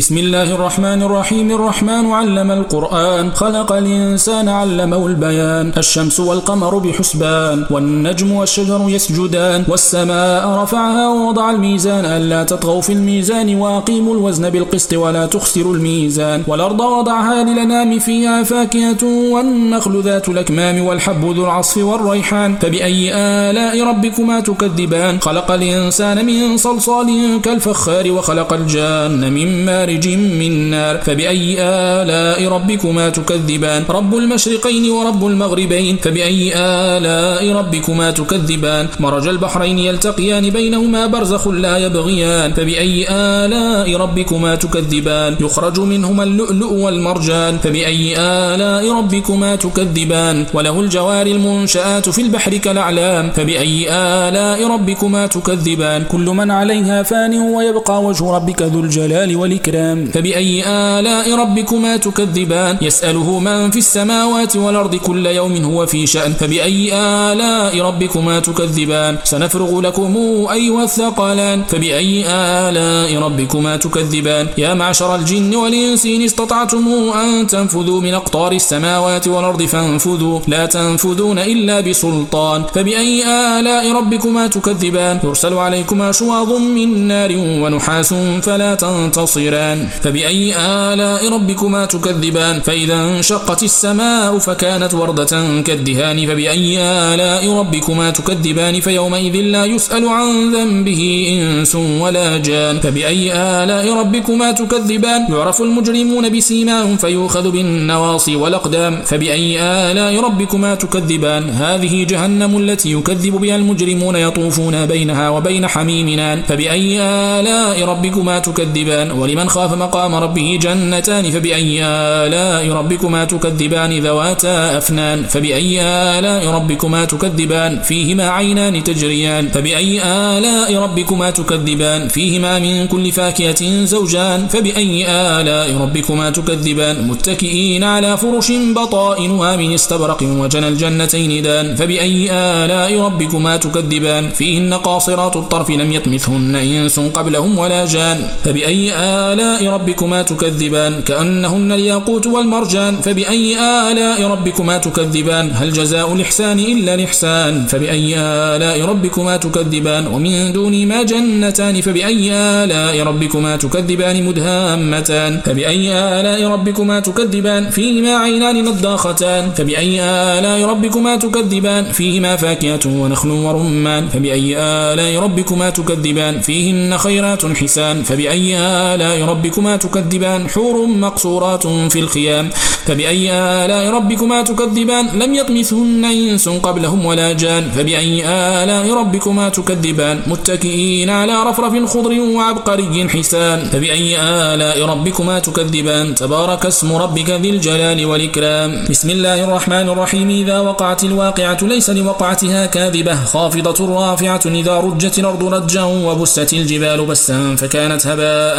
بسم الله الرحمن الرحيم الرحمن علم القرآن خلق الإنسان علمه البيان الشمس والقمر بحسبان والنجم والشجر يسجدان والسماء رفعها ووضع الميزان ألا تطغوا في الميزان وأقيموا الوزن بالقسط ولا تخسروا الميزان والأرض وضعها للنام فيها فاكهة والنخل ذات الأكمام والحب ذو العصف والريحان فبأي آلاء ربكما تكذبان خلق الإنسان من صلصال كالفخار وخلق الجان من مارج من نار فبأي آلاء ربكما تكذبان؟ رب المشرقين ورب المغربين. فبأي آلاء ربكما تكذبان؟ مرج البحرين يلتقيان بينهما برزخ لا يبغيان. فبأي آلاء ربكما تكذبان؟ يخرج منهما اللؤلؤ والمرجان. فبأي آلاء ربكما تكذبان؟ وله الجوار المنشآت في البحر كالأعلام. فبأي آلاء ربكما تكذبان؟ كل من عليها فان ويبقى وجه ربك ذو الجلال والإكرام. فبأي آلاء ربكما تكذبان؟ يسأله من في السماوات والأرض كل يوم هو في شأن. فبأي آلاء ربكما تكذبان؟ سنفرغ لكم أيها الثقلان. فبأي آلاء ربكما تكذبان؟ يا معشر الجن والإنس إن استطعتم أن تنفذوا من أقطار السماوات والأرض فانفذوا. لا تنفذون إلا بسلطان. فبأي آلاء ربكما تكذبان؟ يرسل عليكما شواظ من نار ونحاس فلا تنتصران فبأي آلاء ربكما تكذبان؟ فإذا انشقت السماء فكانت وردة كالدهان فبأي آلاء ربكما تكذبان؟ فيومئذ لا يسأل عن ذنبه إنس ولا جان. فبأي آلاء ربكما تكذبان؟ يعرف المجرمون بسيماهم فيوخذ بالنواصي والأقدام. فبأي آلاء ربكما تكذبان؟ هذه جهنم التي يكذب بها المجرمون يطوفون بينها وبين حميمنا. فبأي آلاء ربكما تكذبان؟ ولمن خاف مقام ربه جنتان فبأي آلاء ربكما تكذبان ذواتا أفنان؟ فبأي آلاء ربكما تكذبان؟ فيهما عينان تجريان. فبأي آلاء ربكما تكذبان؟ فيهما من كل فاكهة زوجان. فبأي آلاء ربكما تكذبان؟ متكئين على فرش بطائنها من استبرق وجنى الجنتين دان. فبأي آلاء ربكما تكذبان؟ فيهن قاصرات الطرف لم يطمثهن إنس قبلهم ولا جان. فبأي آلاء ربكما تكذبان كأنهن الياقوت والمرجان فبأي آلاء ربكما تكذبان؟ هل جزاء الإحسان إلا الإحسان؟ فبأي آلاء ربكما تكذبان؟ ومن دون ما جنتان فبأي آلاء ربكما تكذبان مدهامتان؟ فبأي آلاء ربكما تكذبان؟ فيهما عينان نضاختان؟ فبأي آلاء ربكما تكذبان؟ فيهما فاكهة ونخل ورمان؟ فبأي آلاء ربكما تكذبان؟ فيهن خيرات حسان؟ فبأي آلاء ربكما تكذبان حور مقصورات في الخيام. فبأي آلاء ربكما تكذبان؟ لم يطمثهن إنس قبلهم ولا جان. فبأي آلاء ربكما تكذبان؟ متكئين على رفرف خضر وعبقري حسان. فبأي آلاء ربكما تكذبان؟ تبارك اسم ربك ذي الجلال والإكرام. بسم الله الرحمن الرحيم. إذا وقعت الواقعة ليس لوقعتها كاذبة. خافضة رافعة إذا رجت الأرض رجا وبست الجبال بسا. فكانت هباء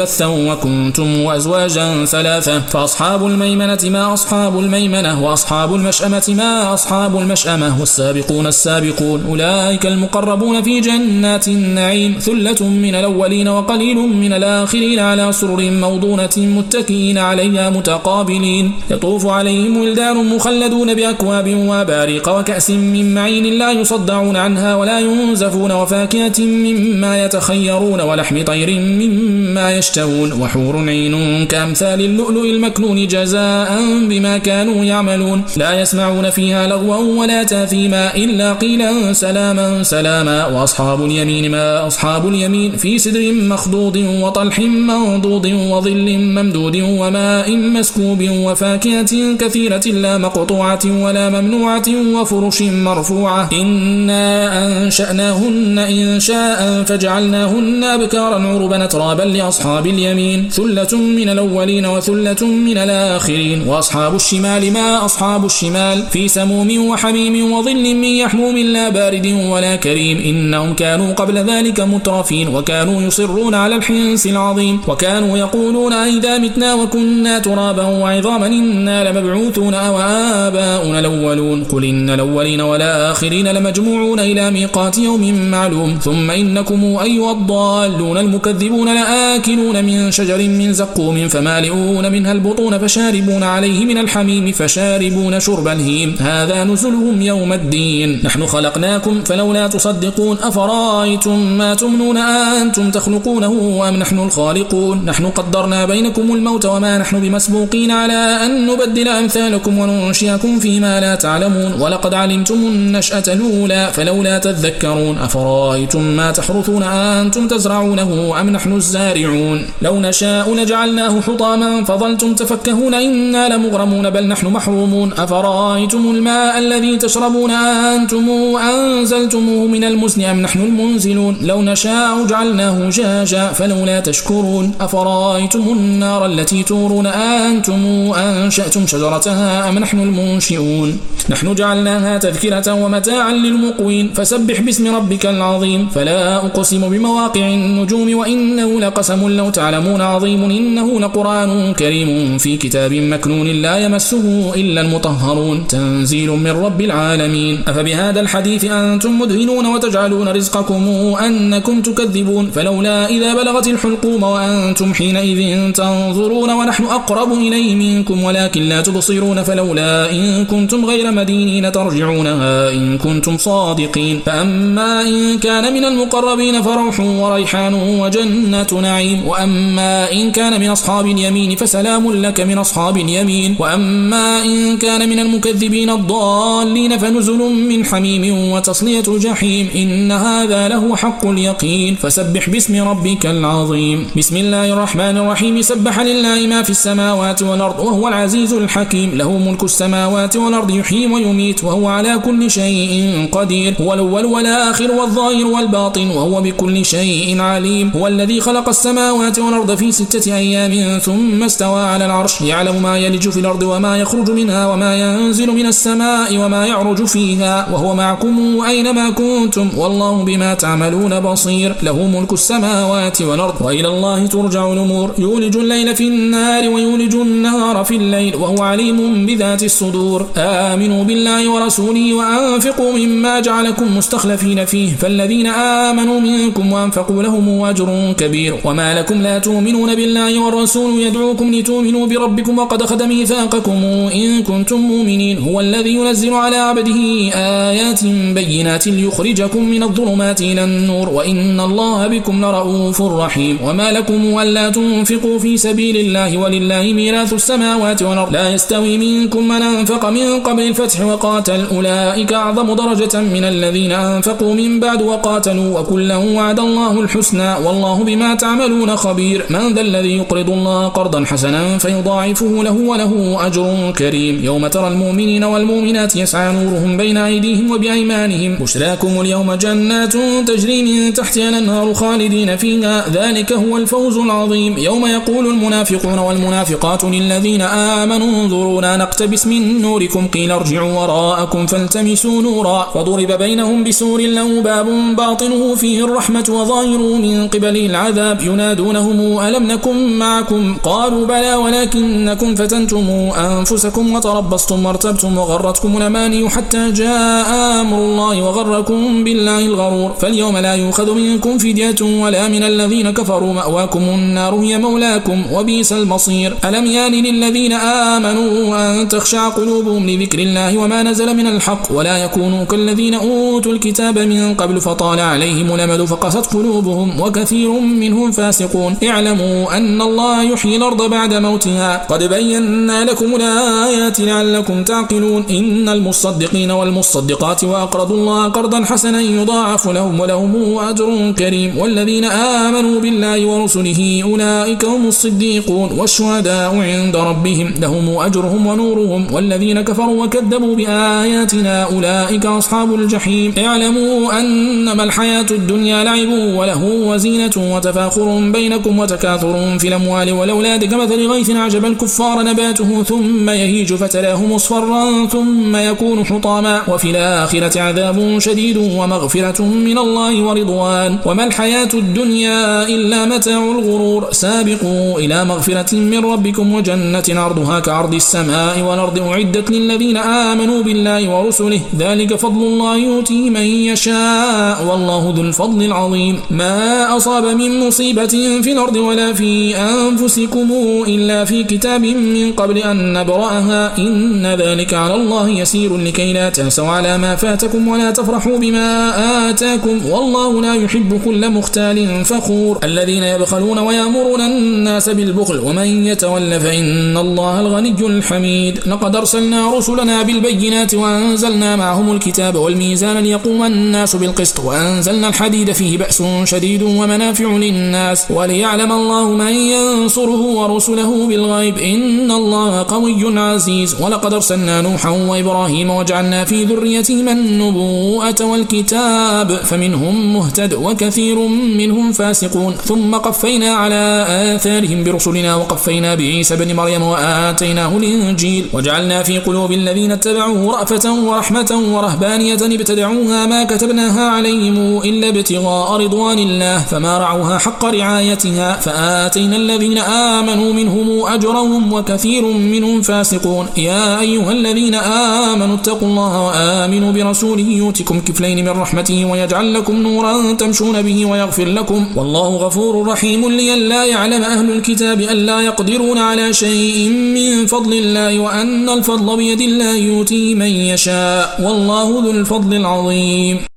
منبثا وكنتم وأزواجا ثلاثة فأصحاب الميمنة ما أصحاب الميمنة وأصحاب المشأمة ما أصحاب المشأمة والسابقون السابقون أولئك المقربون في جنات النعيم ثلة من الأولين وقليل من الآخرين على سرر موضونة متكئين عليها متقابلين. يطوف عليهم ولدان مخلدون بأكواب وبارق وكأس من معين لا يصدعون عنها ولا ينزفون وفاكهة مما يتخيرون ولحم طير مما يشتهون وحور عين كأمثال اللؤلؤ المكنون جزاء بما كانوا يعملون. لا يسمعون فيها لغوا ولا تاثيما إلا قيلا سلاما سلاما. وأصحاب اليمين ما أصحاب اليمين في سدر مخضوض وطلح منضود وظل ممدود وماء مسكوب وفاكهة كثيرة لا مقطوعة ولا ممنوعة وفرش مرفوعة. إنا أنشأناهن إن شاء فجعلناهن أبكارا عربا ترابا لأصحاب اليمين ثلة من الأولين وثلة من الآخرين. وأصحاب الشمال ما أصحاب الشمال؟ في سموم وحميم وظل من يحموم لا بارد ولا كريم. إنهم كانوا قبل ذلك مترفين وكانوا يصرون على الحنس العظيم. وكانوا يقولون أئذا متنا وكنا ترابا وعظاما إنا لمبعوثون أو آباؤنا الأولون. قل إن الأولين والآخرين لمجموعون إلى ميقات يوم معلوم. ثم إنكم أيها الضالون المكذبون لآكلون لآكلون من شجر من زقوم فمالئون منها البطون فشاربون عليه من الحميم فشاربون شرب الهيم. هذا نزلهم يوم الدين. نحن خلقناكم فلولا تصدقون. أفرأيتم ما تمنون أنتم تخلقونه أم نحن الخالقون؟ نحن قدرنا بينكم الموت وما نحن بمسبوقين على أن نبدل أمثالكم وننشئكم فيما لا تعلمون. ولقد علمتم النشأة الأولى فلولا تذكرون. أفرأيتم ما تحرثون أنتم تزرعونه أم نحن الزارعون؟ لو نشاء لجعلناه حطاما فظلتم تفكهون إنا لمغرمون بل نحن محرومون. أفرأيتم الماء الذي تشربون أنتم أنزلتموه من المزن أم نحن المنزلون؟ لو نشاء جعلناه جاجا فلولا تشكرون. أفرأيتم النار التي تورون أنتم أنشأتم شجرتها أم نحن المنشئون؟ نحن جعلناها تذكرة ومتاعا للمقوين. فسبح باسم ربك العظيم. فلا أقسم بمواقع النجوم وإنه لقسم لو تعلمون عظيم إنه لقرآن كريم في كتاب مكنون لا يمسه إلا المطهرون. تنزيل من رب العالمين. أفبهذا الحديث أنتم مدهنون وتجعلون رزقكم أنكم تكذبون. فلولا إذا بلغت الحلقوم وأنتم حينئذ تنظرون ونحن أقرب إليه منكم ولكن لا تبصرون. فلولا إن كنتم غير مدينين ترجعونها إن كنتم صادقين. فأما إن كان من المقربين فروح وريحان وجنة نعيم. وأما إن كان من أصحاب اليمين فسلام لك من أصحاب اليمين وأما إن كان من المكذبين الضالين فنزل من حميم وتصلية جحيم إن هذا له حق اليقين فسبح باسم ربك العظيم بسم الله الرحمن الرحيم سبح لله ما في السماوات والأرض وهو العزيز الحكيم له ملك السماوات والأرض يحيي ويميت وهو على كل شيء قدير هو الأول والآخر والظاهر والباطن وهو بكل شيء عليم هو الذي خلق السماوات والأرض في ستة أيام ثم استوى على العرش يعلم ما يلج في الأرض وما يخرج منها وما ينزل من السماء وما يعرج فيها وهو معكم أينما كنتم والله بما تعملون بصير له ملك السماوات والأرض وإلى الله ترجع الأمور يولج الليل في النار ويولج النهار في الليل وهو عليم بذات الصدور آمنوا بالله ورسوله وأنفقوا مما جعلكم مستخلفين فيه فالذين آمنوا منكم وأنفقوا لهم أجر كبير وما لكم لا تؤمنون بالله والرسول يدعوكم لتؤمنوا بربكم وقد أخذ ميثاقكم إن كنتم مؤمنين. هو الذي ينزل على عبده آيات بينات ليخرجكم من الظلمات إلى النور. وإن الله بكم لرؤوف رحيم. وما لكم ألا تنفقوا في سبيل الله ولله ميراث السماوات والأرض. لا يستوي منكم من أنفق من قبل الفتح وقاتل. أولئك أعظم درجة من الذين أنفقوا من بعد وقاتلوا. وكلا وعد الله الحسنى. والله بما تعملون خبير من ذا الذي يقرض الله قرضا حسنا فيضاعفه له وله أجر كريم. يوم ترى المؤمنين والمؤمنات يسعى نورهم بين أيديهم وبأيمانهم. بشراكم اليوم جنات تجري من تحتها الأنهار خالدين فيها. ذلك هو الفوز العظيم. يوم يقول المنافقون والمنافقات للذين آمنوا انظرونا نقتبس من نوركم. قيل ارجعوا وراءكم فالتمسوا نورا. فضرب بينهم بسور له باب باطنه فيه الرحمة وظاهره من قبله العذاب. ينادونهم ألم نكن معكم؟ قالوا بلى ولكنكم فتنتم أنفسكم وتربصتم وارتبتم وغرتكم الأماني حتى جاء أمر الله وغركم بالله الغرور. فاليوم لا يؤخذ منكم فدية ولا من الذين كفروا مأواكم النار هي مولاكم وبيس المصير. ألم يان للذين آمنوا أن تخشع قلوبهم لذكر الله وما نزل من الحق؟ ولا يكونوا كالذين أوتوا الكتاب من قبل فطال عليهم الأمد فقست قلوبهم وكثير منهم فاسقون اعلموا أن الله يحيي الأرض بعد موتها. قد بينا لكم الآيات لعلكم تعقلون. إن المصدقين والمصدقات وأقرضوا الله قرضا حسنا يضاعف لهم ولهم أجر كريم. والذين آمنوا بالله ورسله أولئك هم الصديقون. والشهداء عند ربهم لهم أجرهم ونورهم. والذين كفروا وكذبوا بآياتنا أولئك أصحاب الجحيم. اعلموا أنما الحياة الدنيا لعب وله وزينة وتفاخر بينكم وتكاثر في الأموال والأولاد كمثل غيث عجب الكفار نباته ثم يهيج فتلاه مصفرا ثم يكون حطاما. وفي الآخرة عذاب شديد ومغفرة من الله ورضوان. وما الحياة الدنيا إلا متاع الغرور. سابقوا إلى مغفرة من ربكم وجنة عرضها كعرض السماء والأرض. أعدت للذين آمنوا بالله ورسله. ذلك فضل الله يؤتيه من يشاء. والله ذو الفضل العظيم. ما أصاب من مصيبة في الأرض ولا في أنفسكم إلا في كتاب من قبل أن نبرأها. إن ذلك على الله يسير لكي لا تأسوا على ما فاتكم ولا تفرحوا بما آتاكم. والله لا يحب كل مختال فخور. الذين يبخلون ويأمرون الناس بالبخل ومن يتول فإن الله الغني الحميد. لقد أرسلنا رسلنا بالبينات وأنزلنا معهم الكتاب والميزان ليقوم الناس بالقسط وأنزلنا الحديد فيه بأس شديد ومنافع للناس. وليعلم الله من ينصره ورسله بالغيب إن الله قوي عزيز. ولقد أرسلنا نوحا وإبراهيم وجعلنا في ذريتهما النبوءة والكتاب فمنهم مهتد وكثير منهم فاسقون. ثم قفينا على آثارهم برسلنا وقفينا بعيسى بن مريم وآتيناه الإنجيل. وجعلنا في قلوب الذين اتبعوه رأفة ورحمة ورهبانية ابتدعوها ما كتبناها عليهم إلا ابتغاء رضوان الله فما رعوها حق رعايتها فآتينا الذين آمنوا منهم أجرهم وكثير منهم فاسقون. يا أيها الذين آمنوا اتقوا الله وآمنوا برسوله يوتكم كفلين من رحمته ويجعل لكم نورا تمشون به ويغفر لكم. والله غفور رحيم لئلا يعلم أهل الكتاب ألا يقدرون على شيء من فضل الله وأن الفضل بيد الله يؤتيه من يشاء. والله ذو الفضل العظيم.